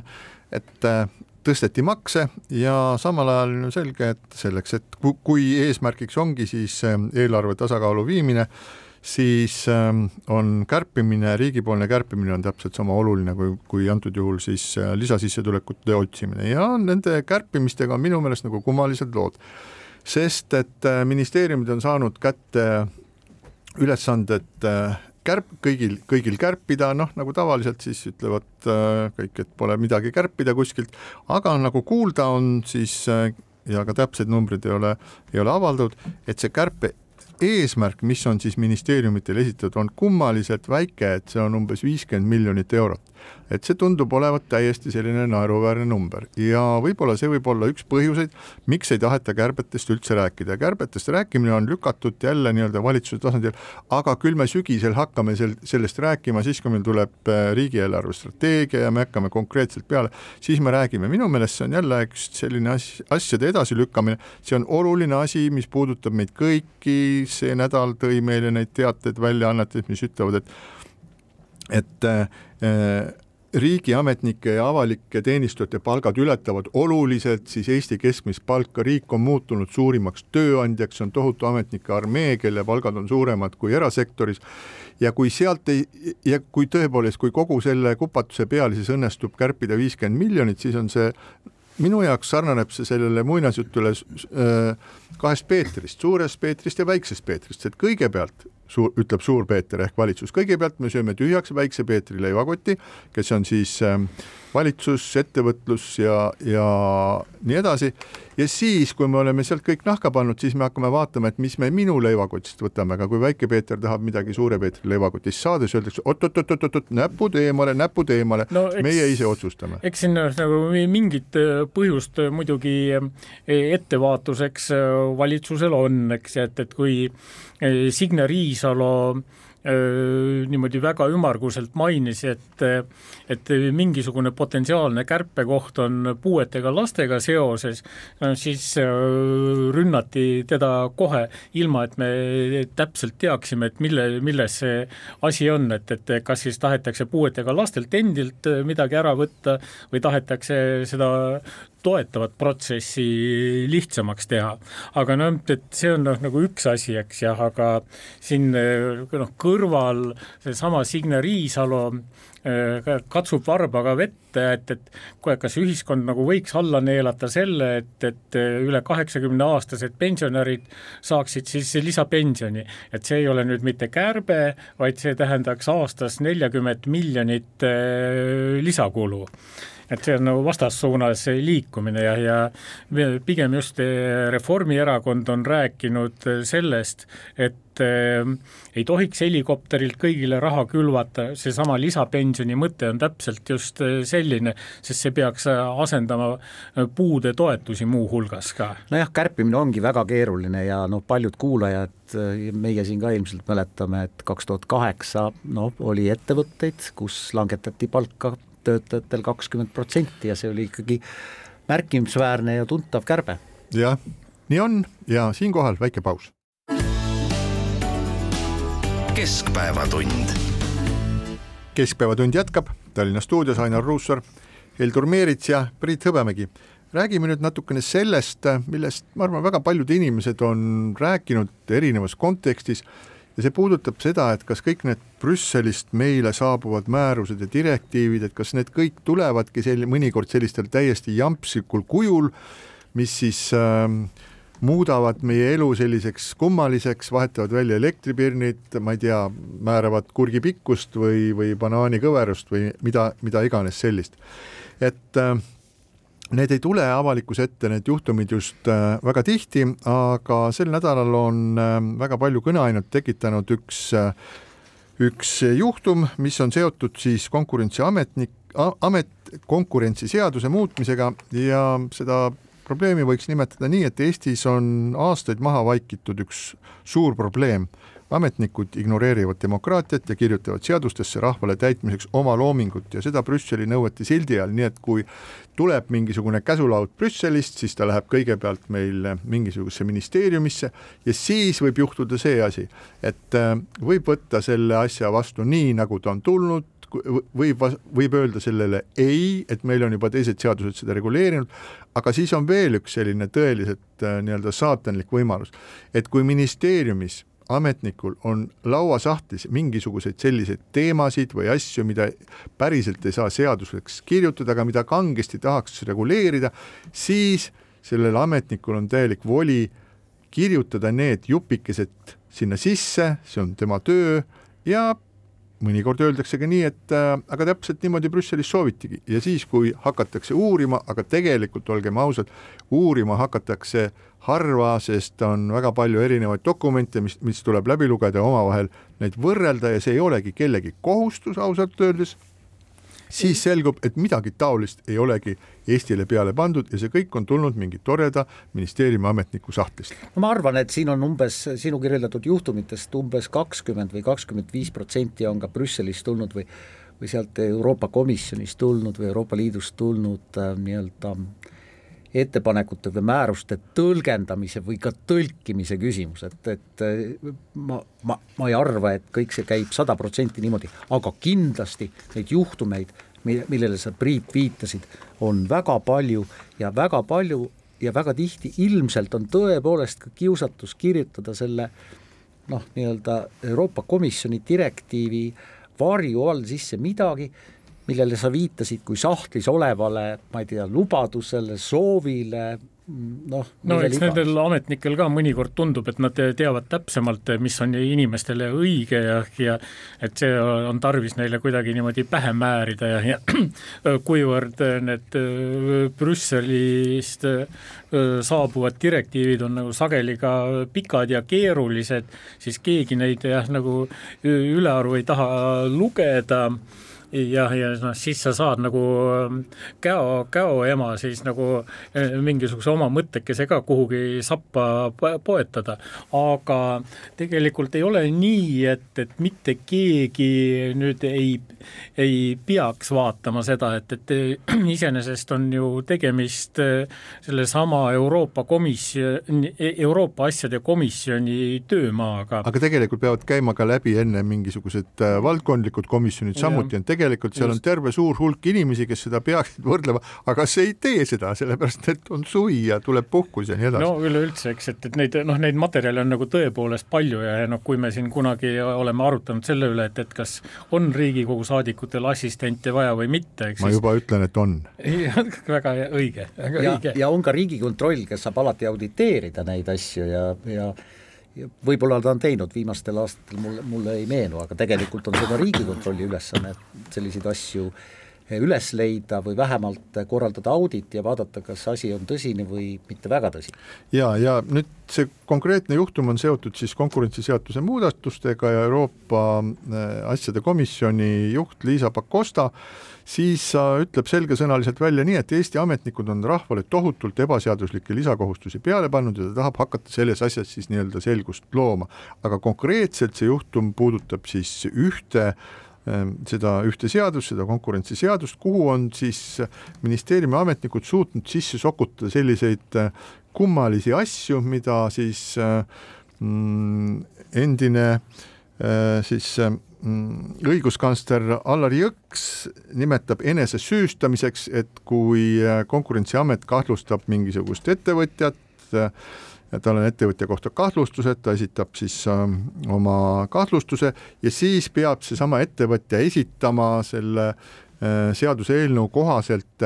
et tõsteti makse ja samal ajal on ju selge, et selleks, et kui eesmärgiks ongi siis eelarve tasakaalu viimine, siis ähm, on kärpimine, riigipoolne kärpimine on täpselt sama oluline kui, kui antud juhul siis äh, lisasissetulekute otsimine. Ja nende kärpimistega on minu meelest nagu kummalised lood. sest et äh, ministeeriumid on saanud kätte ülesanded äh, kärp, kõigil, kõigil kärpida, noh nagu tavaliselt siis ütlevad kõik, et pole midagi kärpida kuskilt, aga nagu kuulda on, siis ja ka täpseid numbreid ei ole, ei ole avaldatud, et see kärpe eesmärk, mis on siis ministeeriumitele esitatud, on kummaliselt väike, et see on umbes viiskümmend miljonit eurot et see tundub olevat täiesti selline naeruväärne number. Ja võib-olla see võib olla üks põhjuseid, miks ei taheta kärbetest üldse rääkida. kärbetest rääkimine on lükatud jälle nii-öelda valitsuse tasandil, aga küll me sügisel hakkame sel-, sellest rääkima, siis kui meil tuleb äh, riigieelarve strateegia ja me hakkame konkreetselt peale, siis me räägime, minu meelest see on jälle üks selline as-, asjade edasilükkamine, see on oluline asi, mis puudutab meid kõiki, see nädal tõi meile neid teateid väljaannetes, mis ütlevad, et et äh, riigiametnike ja avalike teenistujate palgad ületavad oluliselt siis Eesti keskmist palka, riik on muutunud suurimaks tööandjaks, on tohutu ametnike armee, kelle palgad on suuremad kui erasektoris. Ja kui sealt ei, ja kui tõepoolest, kui kogu selle kupatuse peale siis õnnestub kärpida viiskümmend miljonit, siis on see minu jaoks sarnaneb see sellele muinasjutule äh, kahest Peetrist, suurest Peetrist ja väiksest Peetrist, et kõigepealt suur, ütleb Suur-Peeter ehk valitsus, kõigepealt me sööme tühjaks Väikse Peetri leivakotti, kes on siis äh, valitsus, ettevõtlus ja, ja nii edasi, ja siis, kui me oleme sealt kõik nahka pannud, siis me hakkame vaatama, et mis me minu leivakotist võtame, aga kui Väike Peeter tahab midagi Suure Peetri leivakotist saada, siis öeldakse oot-oot-oot-oot, näpud eemale, näpud eemale. No,, meie ise otsustame. eks siin nagu mingit äh, põhjust äh, muidugi äh, ettevaatuseks valitsusel on, eks, et, et kui Signe Riisalo niimoodi väga ümmarguselt mainis, et et mingisugune potentsiaalne kärpekoht on puuetega lastega seoses, siis rünnati teda kohe, ilma et me täpselt teaksime, et mille, milles see asi on, et, et kas siis tahetakse puuetega lastelt endilt midagi ära võtta või tahetakse seda toetavat protsessi lihtsamaks teha. aga noh, et see on noh, nagu üks asi, eks jah, aga siin noh, kõrval seesama Signe Riisalo äh, katsub varbaga vette, et, et kohe, kas ühiskond nagu võiks alla neelata selle, et, et üle kaheksakümne aastased pensionärid saaksid siis lisapensioni. et see ei ole nüüd mitte kärbe, vaid see tähendaks aastas neljakümmet miljonit äh, lisakulu et see on nagu vastassuunas liikumine ja, ja pigem just eh, Reformierakond on rääkinud sellest, et äh, ei tohiks helikopterilt kõigile raha külvata, seesama lisapensioni mõte on täpselt just eh, selline, sest see peaks asendama puude toetusi muuhulgas ka. nojah, kärpimine ongi väga keeruline ja noh, paljud kuulajad, meie siin ka ilmselt mäletame, et kaks tuhat kaheksa noh, oli ettevõtteid, kus langetati palka töötajatel kakskümmend protsenti ja see oli ikkagi märkimisväärne ja tuntav kärbe. jah, nii on ja siinkohal väike paus. keskpäevatund. keskpäevatund jätkab, Tallinna stuudios Ainar Ruussaar, Heldur Meerits ja Priit Hõbemägi räägime nüüd natukene sellest, millest ma arvan, väga paljud inimesed on rääkinud erinevas kontekstis ja see puudutab seda, et kas kõik need Brüsselist meile saabuvad määrused ja direktiivid, et kas need kõik tulevadki sel-, mõnikord sellistel täiesti jampsikul kujul, mis siis äh, muudavad meie elu selliseks kummaliseks, vahetavad välja elektripirnid, ma ei tea, määravad kurgi pikkust või, või banaani kõverust või mida, mida iganes sellist. et äh, Need ei tule avalikkuse ette, need juhtumid just äh, väga tihti, aga sel nädalal on äh, väga palju kõneainet tekitanud üks, äh, üks juhtum, mis on seotud siis konkurentsiametnik, amet, konkurentsiseaduse muutmisega ja seda probleemi võiks nimetada nii, et Eestis on aastaid maha vaikitud üks suur probleem ametnikud ignoreerivad demokraatiat ja kirjutavad seadustesse rahvale täitmiseks oma loomingut ja seda Brüsseli nõuete sildi all, nii et kui tuleb mingisugune käsulaud Brüsselist, siis ta läheb kõigepealt meil mingisugusesse ministeeriumisse ja siis võib juhtuda see asi, et äh, võib võtta selle asja vastu nii, nagu ta on tulnud, võib, võib öelda sellele ei, et meil on juba teised seadused seda reguleerinud, aga siis on veel üks selline tõeliselt äh, nii-öelda saatanlik võimalus, et kui ministeeriumis ametnikul on lauasahtlis mingisuguseid selliseid teemasid või asju, mida päriselt ei saa seaduseks kirjutada, aga mida kangesti tahaks reguleerida, siis sellel ametnikul on täielik voli kirjutada need jupikesed sinna sisse, see on tema töö ja mõnikord öeldakse ka nii, et äh, aga täpselt niimoodi Brüsselis soovitigi. Ja siis, kui hakatakse uurima, aga tegelikult olgem ausad, uurima hakatakse harva, sest on väga palju erinevaid dokumente, mis, mis tuleb läbi lugeda ja omavahel neid võrrelda ja see ei olegi kellegi kohustus ausalt öeldes siis selgub, et midagi taolist ei olegi Eestile peale pandud ja see kõik on tulnud mingi toreda ministeeriumi ametniku sahtlist. no ma arvan, et siin on umbes sinu kirjeldatud juhtumitest umbes kakskümmend või kakskümmend viis protsenti on ka Brüsselist tulnud või või sealt Euroopa Komisjonist tulnud või Euroopa Liidust tulnud äh, nii-öelda ettepanekute või määruste tõlgendamise või ka tõlkimise küsimus, et, et äh, ma, ma, ma ei arva, et kõik see käib sada protsenti niimoodi, aga kindlasti neid juhtumeid, millele sa, Priit, viitasid, on väga palju ja väga palju ja väga tihti ilmselt on tõepoolest ka kiusatus kirjutada selle noh, nii-öelda Euroopa Komisjoni direktiivi varju all sisse midagi, millele sa viitasid kui sahtlis olevale, ma ei tea, lubadusele, soovile, noh. no eks nendel ametnikel ka mõnikord tundub, et nad teavad täpsemalt, mis on inimestele õige ja, ja et see on tarvis neile kuidagi niimoodi pähe määrida ja, ja kuivõrd need äh, Brüsselist äh, saabuvad direktiivid on nagu sageli ka pikad ja keerulised, siis keegi neid jah, nagu ülearu ei taha lugeda jah, ja noh, siis sa saad nagu ähm, käo, käo ema siis nagu äh, mingisuguse oma mõttekese ka kuhugi sappa poetada, aga tegelikult ei ole nii, et, et mitte keegi nüüd ei, ei peaks vaatama seda, et, et iseenesest on ju tegemist äh, sellesama Euroopa Komisjoni, Euroopa asjade komisjoni töömaaga. aga tegelikult peavad käima ka läbi enne mingisugused äh, valdkondlikud komisjonid samuti, on tegelikult seal Just. on terve suur hulk inimesi, kes seda peaksid võrdlema, aga see ei tee seda, sellepärast et on suvi ja tuleb puhkus ja nii edasi. no üleüldse, eks, et, et neid noh, neid materjale on nagu tõepoolest palju ja, ja noh, kui me siin kunagi oleme arutanud selle üle, et, et kas on Riigikogu saadikutel assistente vaja või mitte, eks ma siis... juba ütlen, et on. väga õige, väga ja, õige. ja on ka Riigikontroll, kes saab alati auditeerida neid asju ja, ja võib-olla ta on teinud viimastel aastatel, mulle, mulle ei meenu, aga tegelikult on see ka Riigikontrolli ülesanne, selliseid asju üles leida või vähemalt korraldada audit ja vaadata, kas asi on tõsine või mitte väga tõsine. ja, ja nüüd see konkreetne juhtum on seotud siis konkurentsiseaduse muudatustega ja Euroopa äh, asjade komisjoni juht Liisa Pakosta siis ütleb selgesõnaliselt välja nii, et Eesti ametnikud on rahvale tohutult ebaseaduslikke lisakohustusi peale pannud ja ta tahab hakata selles asjas siis nii-öelda selgust looma. aga konkreetselt see juhtum puudutab siis ühte ähm, seda ühte seadust, seda konkurentsiseadust, kuhu on siis ministeeriumi ametnikud suutnud sisse sokutada selliseid äh, kummalisi asju, mida siis äh, mm, endine äh, siis Mm, õiguskantsler Allar Jõks nimetab enesesüüstamiseks, et kui äh, Konkurentsiamet kahtlustab mingisugust ettevõtjat, äh, tal on ettevõtja kohta kahtlustused, ta esitab siis äh, oma kahtlustuse ja siis peab seesama ettevõtja esitama selle seaduseelnõu kohaselt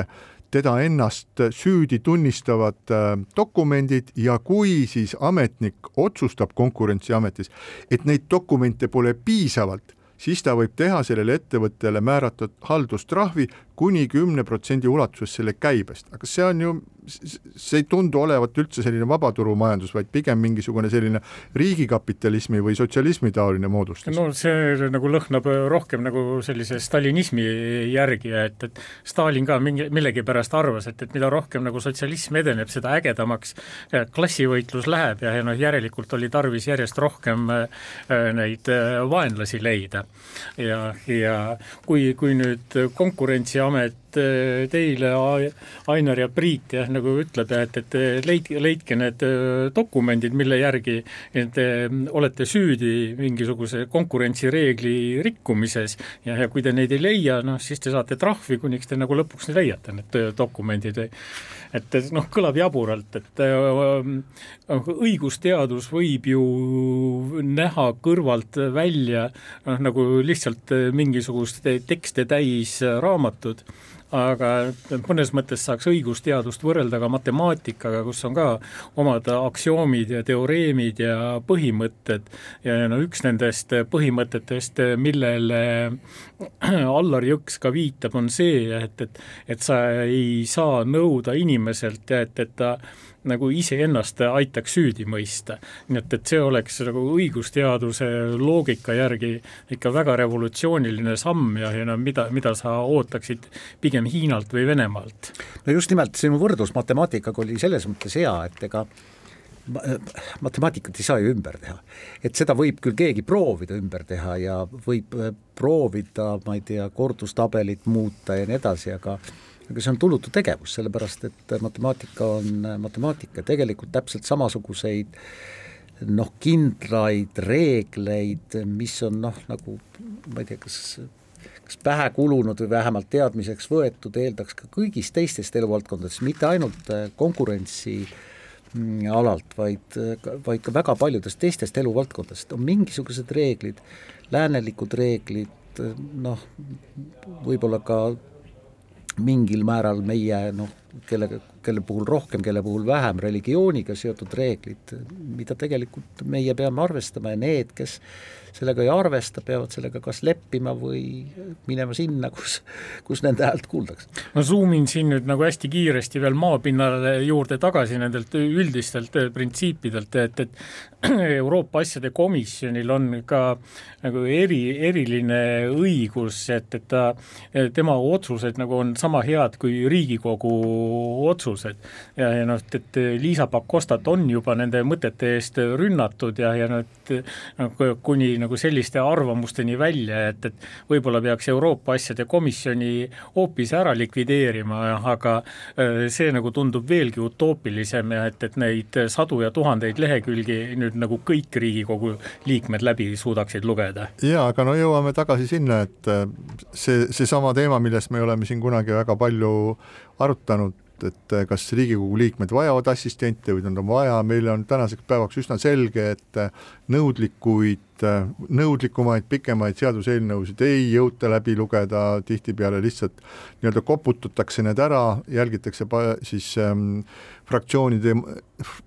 teda ennast süüdi tunnistavad dokumendid ja kui siis ametnik otsustab Konkurentsiametis, et neid dokumente pole piisavalt, siis ta võib teha sellele ettevõttele määratud haldustrahvi kuni kümne protsendi ulatuses selle käibest, aga see on ju, see ei tundu olevat üldse selline vabaturumajandus, vaid pigem mingisugune selline riigikapitalismi või sotsialismi taoline moodustus. no see nagu lõhnab rohkem nagu sellise stalinismi järgi, et, et Stalin ka mingi, millegipärast arvas, et, et mida rohkem nagu sotsialism edeneb, seda ägedamaks klassivõitlus läheb ja, ja noh, järelikult oli tarvis järjest rohkem äh, neid äh, vaenlasi leida. ja, ja kui, kui nüüd konkurentsi Terviseamet eh, teile, Ainar ja Priit jah, nagu ütleb, et, et leidke, leidke need eh, dokumendid, mille järgi te olete süüdi mingisuguse konkurentsireegli rikkumises ja, ja kui te neid ei leia, noh siis te saate trahvi, kuniks te nagu lõpuks leiate need dokumendid. et, noh, kõlab jaburalt, et õigusteadus võib ju näha kõrvalt välja noh, nagu lihtsalt mingisugust tekste täis raamatut, aga mõnes mõttes saaks õigusteadust võrrelda ka matemaatikaga, kus on ka omad aksioomid ja teoreemid ja põhimõtted. Ja no üks nendest põhimõtetest, millele Allar Jõks ka viitab, on see, et, et et sa ei saa nõuda inimeselt, et, et ta nagu iseennast aitaks süüdi mõista. nii et, et see oleks nagu õigusteaduse loogika järgi ikka väga revolutsiooniline samm ja, ja no mida, mida sa ootaksid pigem Hiinalt või Venemaalt? no just nimelt, sinu võrdlus matemaatikaga oli selles mõttes hea, et ega matemaatikat ei saa ju ümber teha. et seda võib küll keegi proovida ümber teha ja võib äh, proovida, ma ei tea, kordustabelit muuta ja nii edasi, aga aga see on tulutu tegevus, sellepärast et matemaatika on matemaatika, tegelikult täpselt samasuguseid noh, kindraid reegleid, mis on noh, nagu ma ei tea, kas kas pähe kulunud või vähemalt teadmiseks võetud, eeldaks ka kõigist teistest eluvaldkondadest, mitte ainult äh, konkurentsi mm, alalt, vaid, vaid ka väga paljudest teistest eluvaldkondadest, on mingisugused reeglid, läänelikud reeglid, noh, võib-olla ka mingil määral meie noh, kelle, kelle puhul rohkem, kelle puhul vähem religiooniga seotud reeglid, mida tegelikult meie peame arvestama ja need, kes sellega ei arvesta, peavad sellega kas leppima või minema sinna, kus, kus nende häält kuuldakse. ma zoom in siin nüüd nagu hästi kiiresti veel maapinnale juurde tagasi nendelt üldistelt printsiipidelt, et, et Euroopa asjade komisjonil on ka nagu eri, eriline õigus, et, et ta, tema otsused nagu on sama head kui Riigikogu otsused. ja, ja noh, et Liisa Pakostat on juba nende mõtete eest rünnatud ja, ja noh, et noh, kuni nagu selliste arvamusteni välja, et, et võib-olla peaks Euroopa asjade komisjoni hoopis ära likvideerima, aga äh, see nagu tundub veelgi utoopilisem ja et, et neid sadu ja tuhandeid lehekülgi nüüd nagu kõik Riigikogu liikmed läbi suudaksid lugeda. jaa, aga no jõuame tagasi sinna, et äh, see, seesama teema, millest me oleme siin kunagi väga palju arutanud, et kas Riigikogu liikmed vajavad assistente või nad on vaja, meile on tänaseks päevaks üsna selge, et nõudlikuid, nõudlikumaid, pikemaid seaduseelnõusid ei jõuta läbi lugeda, tihtipeale lihtsalt nii-öelda koputatakse need ära, jälgitakse siis ähm, fraktsioonide,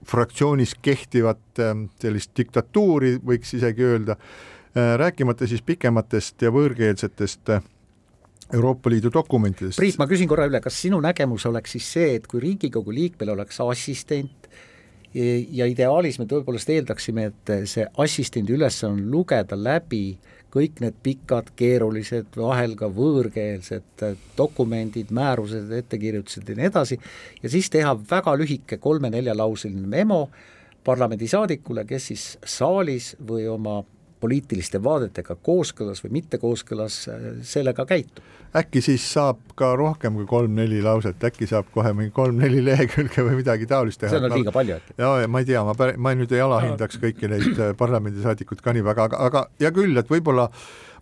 fraktsioonis kehtivat ähm, sellist diktatuuri, võiks isegi öelda äh,, rääkimata siis pikematest ja võõrkeelsetest äh, Euroopa Liidu dokumentidest. Priit, ma küsin korra üle, kas sinu nägemus oleks siis see, et kui Riigikogu liikmel oleks assistent ja ideaalis me tõepoolest eeldaksime, et see assistendi ülesanne on lugeda läbi kõik need pikad, keerulised, vahel ka võõrkeelsed dokumendid, määrused, ettekirjutused ja nii edasi, ja siis teha väga lühike kolme-neljalauseline memo parlamendisaadikule, kes siis saalis või oma poliitiliste vaadetega kooskõlas või mitte kooskõlas, sellega käitub. äkki siis saab ka rohkem kui kolm-neli lauset, äkki saab kohe mingi kolm-neli lehekülge või midagi taolist teha? see on liiga palju äkki? jaa, ma ei tea, ma pär-, ma nüüd ei alahindaks kõiki neid äh, parlamendisaadikuid ka nii väga, aga, aga hea küll, et võib-olla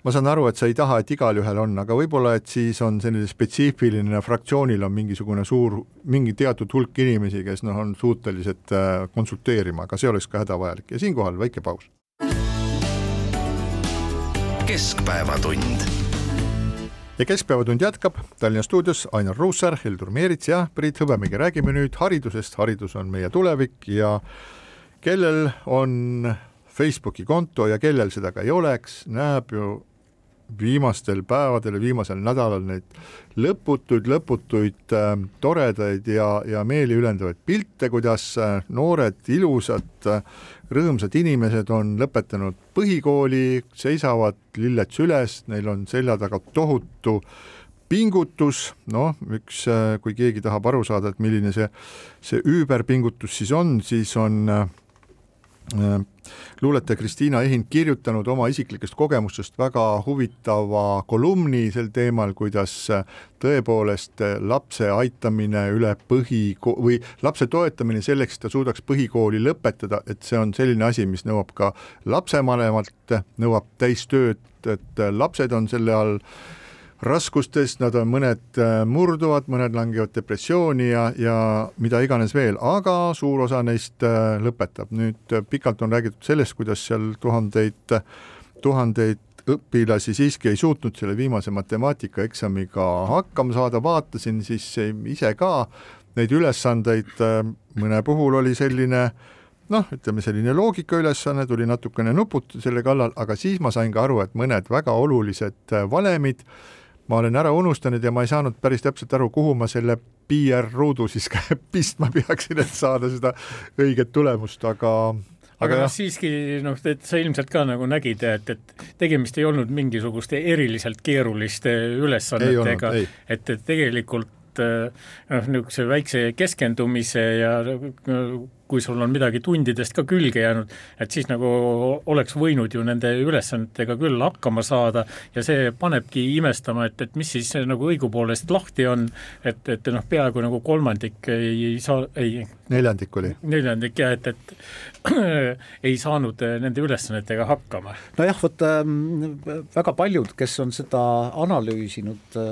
ma saan aru, et sa ei taha, et igalühel on, aga võib-olla, et siis on selline spetsiifiline, fraktsioonil on mingisugune suur, mingi teatud hulk inimesi, kes noh, on suutelised äh, konsulteerima, aga see oleks ka hädavajalik ja siinkohal väike paus keskpäevatund. ja Keskpäevatund jätkab Tallinna stuudios Ainar Ruussaar, Heldur Meerits ja Priit Hõbemägi. räägime nüüd haridusest, haridus on meie tulevik ja kellel on Facebooki konto ja kellel seda ka ei oleks, näeb ju viimastel päevadel ja viimasel nädalal neid lõputuid, lõputuid äh, toredaid ja, ja meeliülendavaid pilte, kuidas äh, noored, ilusad äh,, rõõmsad inimesed on lõpetanud põhikooli, seisavad lilled süles, neil on selja taga tohutu pingutus, noh, üks, äh, kui keegi tahab aru saada, et milline see, see üüberpingutus siis on, siis on Äh, luuletaja Kristiina Ehind kirjutanud oma isiklikest kogemustest väga huvitava kolumni sel teemal, kuidas tõepoolest lapse aitamine üle põhi- või lapse toetamine selleks, et ta suudaks põhikooli lõpetada, et see on selline asi, mis nõuab ka lapsevanemalt, nõuab täistööd, et lapsed on selle all äh, raskustes, nad on, mõned äh, murduvad, mõned langevad depressiooni ja, ja mida iganes veel, aga suur osa neist äh, lõpetab. nüüd äh, pikalt on räägitud sellest, kuidas seal tuhandeid, tuhandeid õpilasi siiski ei suutnud selle viimase matemaatikaeksamiga hakkama saada, vaatasin siis ise ka neid ülesandeid, mõne puhul oli selline noh, ütleme selline loogikaülesanne, tuli natukene nuputada selle kallal, aga siis ma sain ka aru, et mõned väga olulised valemid ma olen ära unustanud ja ma ei saanud päris täpselt aru, kuhu ma selle PR-ruudu siis pistma peaksin, et saada seda õiget tulemust, aga aga noh, siiski noh, et sa ilmselt ka nagu nägid, et, et tegemist ei olnud mingisuguste eriliselt keeruliste ülesannetega, et, et tegelikult noh, niisuguse väikse keskendumise ja kui sul on midagi tundidest ka külge jäänud, et siis nagu oleks võinud ju nende ülesannetega küll hakkama saada ja see panebki imestama, et, et mis siis nagu õigupoolest lahti on, et, et noh, peaaegu nagu kolmandik ei, ei saa, ei neljandik oli. neljandik jah, et, et ei saanud nende ülesannetega hakkama. nojah, vot äh, väga paljud, kes on seda analüüsinud äh,,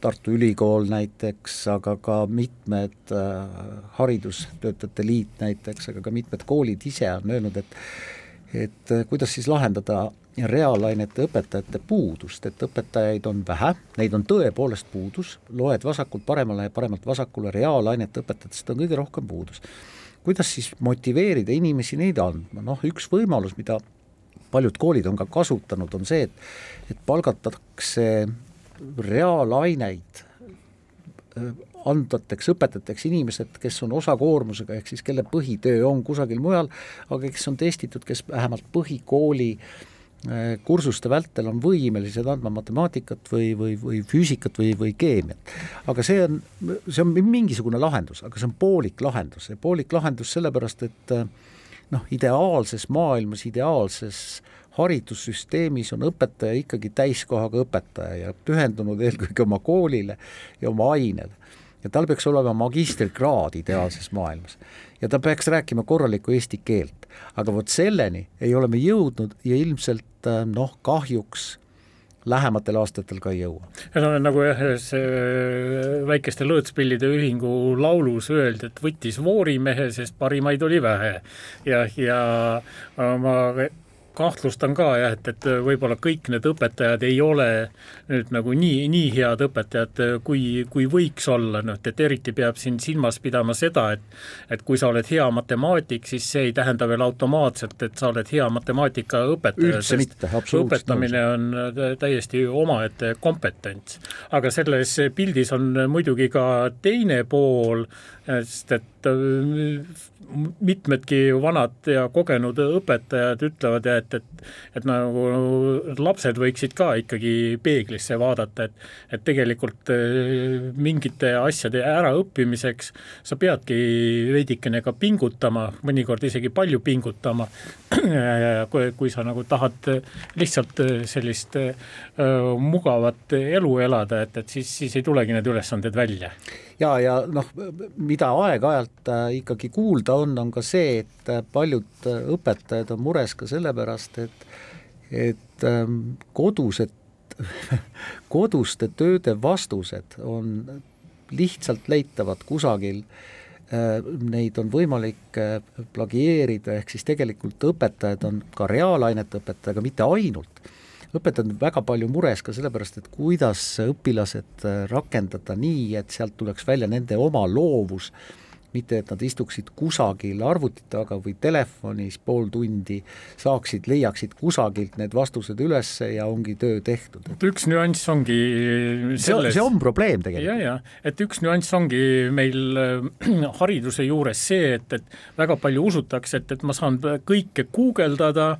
Tartu Ülikool näiteks, aga ka mitmed äh, haridustöötajate liit näiteks, aga ka mitmed koolid ise on öelnud, et et äh, kuidas siis lahendada reaalainete õpetajate puudust, et õpetajaid on vähe, neid on tõepoolest puudus, loed vasakult paremale ja paremalt vasakule, reaalainete õpetajatest on kõige rohkem puudus. kuidas siis motiveerida inimesi neid andma, noh üks võimalus, mida paljud koolid on ka kasutanud, on see, et et palgatakse reaalaineid äh, andvateks õpetajateks inimesed, kes on osakoormusega, ehk siis kelle põhitöö on kusagil mujal, aga kes on testitud, kes vähemalt põhikooli äh, kursuste vältel on võimelised andma matemaatikat või, või, või füüsikat või, või keemiat. aga see on, see on mingisugune lahendus, aga see on poolik lahendus ja poolik lahendus sellepärast, et äh, noh, ideaalses maailmas, ideaalses äh, haridussüsteemis on õpetaja ikkagi täiskohaga õpetaja ja pühendunud eelkõige oma koolile ja oma ainele. ja tal peaks olema magistrikraad ideaalses maailmas ja ta peaks rääkima korralikku eesti keelt. aga vot selleni ei ole me jõudnud ja ilmselt äh, noh, kahjuks lähematel aastatel ka ei jõua. no nagu jah, ühes äh, väikeste lõõtspillide ühingu laulus öeldi, et võttis voorimehe, sest parimaid oli vähe ja, ja ma kahtlustan ka jah, et, et võib-olla kõik need õpetajad ei ole nüüd nagu nii, nii head õpetajad, kui, kui võiks olla, noh, et eriti peab siin silmas pidama seda, et et kui sa oled hea matemaatik, siis see ei tähenda veel automaatselt, et sa oled hea matemaatikaõpetaja, sest mitte, õpetamine on täiesti omaette kompetents. aga selles pildis on muidugi ka teine pool, sest et mitmedki vanad ja kogenud õpetajad ütlevad, et, et, et nagu lapsed võiksid ka ikkagi peeglisse vaadata, et, et tegelikult eh, mingite asjade äraõppimiseks sa peadki veidikene ka pingutama, mõnikord isegi palju pingutama, kui, kui sa nagu tahad lihtsalt sellist uh, mugavat elu elada, et, et siis, siis ei tulegi need ülesanded välja ja, ja noh, mida aeg-ajalt äh, ikkagi kuulda on, on ka see, et äh, paljud äh, õpetajad on mures ka sellepärast, et et ähm, kodused, koduste tööde vastused on lihtsalt leitavad kusagil, neid on võimalik plagieerida, ehk siis tegelikult õpetajad on ka reaalainete õpetajad, aga mitte ainult õpetajad on väga palju mures ka sellepärast, et kuidas õpilased äh, rakendada nii, et sealt tuleks välja nende oma loovus mitte et nad istuksid kusagil arvuti taga või telefonis pool tundi, saaksid, leiaksid kusagilt need vastused üles ja ongi töö tehtud. üks nüanss ongi selles see on probleem tegelikult. ja, ja, et üks nüanss ongi meil äh, hariduse juures see, et, et väga palju usutakse, et, et ma saan kõike guugeldada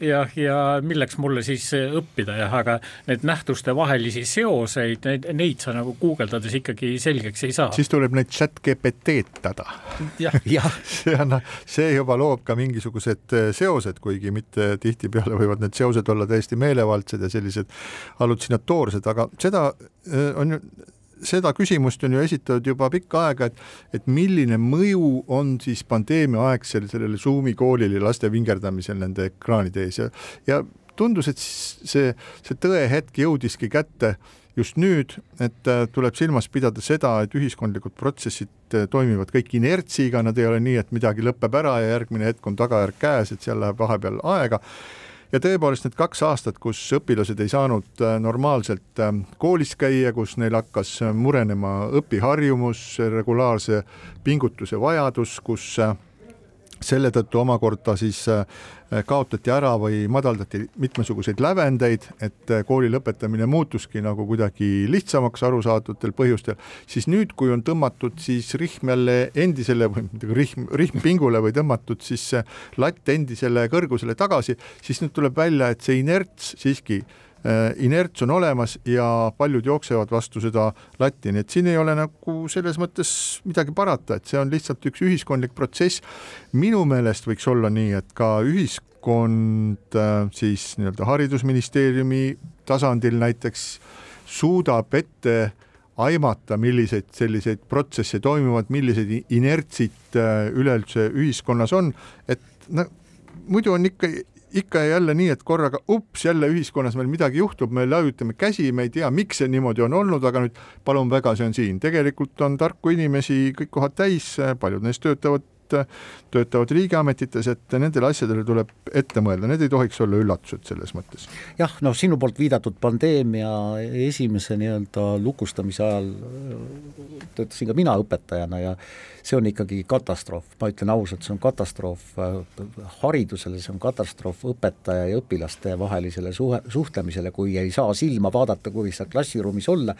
ja, ja milleks mulle siis õppida jah, aga need nähtuste vahelisi seoseid, neid, neid sa nagu guugeldades ikkagi selgeks ei saa. siis tuleb neid chat GPT-d kasutada. see on, see juba loob ka mingisugused äh, seosed, kuigi mitte tihtipeale võivad need seosed olla täiesti meelevaldsed ja sellised hallutsinatoorsed, aga seda äh, on ju seda küsimust on ju esitatud juba pikka aega, et, et milline mõju on siis pandeemia aegsel sellele Zoomi koolile laste vingerdamisel nende ekraanide ees ja, ja tundus, et see, see tõehetk jõudiski kätte just nüüd, et äh, tuleb silmas pidada seda, et ühiskondlikud protsessid äh, toimivad kõik inertsiga, nad ei ole nii, et midagi lõpeb ära ja järgmine hetk on tagajärg käes, et seal läheb vahepeal aega. Ja tõepoolest need kaks aastat, kus õpilased ei saanud äh, normaalselt koolis käia, kus neil hakkas murenema õpiharjumus, regulaarse pingutuse vajadus, kus selle tõttu omakorda siis äh, kaotati ära või madaldati mitmesuguseid lävendeid, et äh, kooli lõpetamine muutuski nagu kuidagi lihtsamaks arusaadavatel põhjustel, siis nüüd, kui on tõmmatud siis rihm jälle endisele või rihm, rihm pingule või tõmmatud siis latt endisele kõrgusele tagasi, siis nüüd tuleb välja, et see inerts siiski Äh, inerts on olemas ja paljud jooksevad vastu seda latti, nii et siin ei ole nagu selles mõttes midagi parata, et see on lihtsalt üks ühiskondlik protsess. minu meelest võiks olla nii, et ka ühiskond äh, siis nii-öelda haridusministeeriumi tasandil näiteks suudab ette aimata, milliseid selliseid protsesse toimuvad, millised inertsid äh, üleüldse ühiskonnas on, et no muidu on ikka ikka ja jälle nii, et korraga ups, jälle ühiskonnas meil midagi juhtub, me laiutame käsi, me ei tea, miks see niimoodi on olnud, aga nüüd palun väga, see on siin. tegelikult on tarku inimesi kõik kohad täis, paljud neist töötavad töötavad riigiametites, et nendele asjadele tuleb ette mõelda, need ei tohiks olla üllatused selles mõttes. jah, noh, sinu poolt viidatud pandeemia esimese nii-öelda lukustamise ajal töötasin ka mina õpetajana ja see on ikkagi katastroof, ma ütlen ausalt, see on katastroof haridusele, see on katastroof õpetaja ja õpilaste vahelisele suhe, suhtlemisele, kui ei saa silma vaadata, kui ei saa klassiruumis olla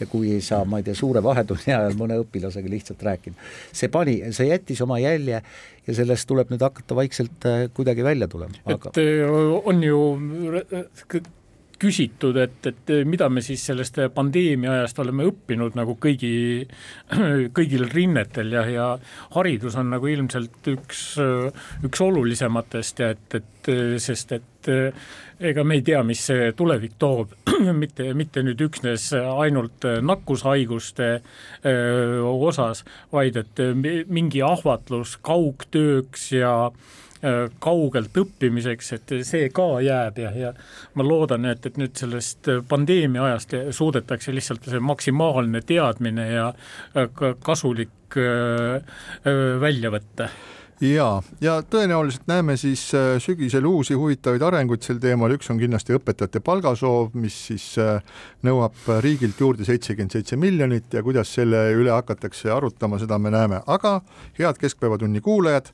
ja kui ei saa, ma ei tea, suure vahetunni ajal mõne õpilasega lihtsalt rääkida. see pani, see jättis oma jälje ja sellest tuleb nüüd hakata vaikselt äh, kuidagi välja tulema. et äh, on ju küsitud, et, et mida me siis sellest pandeemia ajast oleme õppinud nagu kõigi, kõigil rinnetel ja, ja haridus on nagu ilmselt üks, üks olulisematest ja et, et sest et ega me ei tea, mis see tulevik toob, mitte, mitte nüüd üksnes ainult nakkushaiguste osas, vaid et mingi ahvatlus kaugtööks ja kaugelt õppimiseks, et see ka jääb ja, ja ma loodan, et, et nüüd sellest pandeemia ajast suudetakse lihtsalt see maksimaalne teadmine ja kasulik välja võtta ja, ja tõenäoliselt näeme siis sügisel uusi huvitavaid arenguid sel teemal, üks on kindlasti õpetajate palgasoov, mis siis nõuab riigilt juurde seitsekümmend seitse miljonit ja kuidas selle üle hakatakse arutama, seda me näeme, aga head Keskpäevatunni kuulajad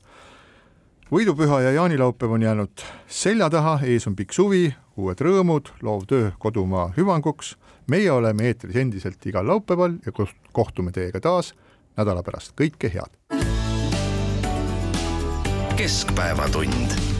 võidupüha ja jaanilaupäev on jäänud selja taha, ees on pikk suvi, uued rõõmud, loov töö kodumaa hüvanguks. meie oleme eetris endiselt igal laupäeval ja kohtume teiega taas nädala pärast, kõike head. Keskpäevatund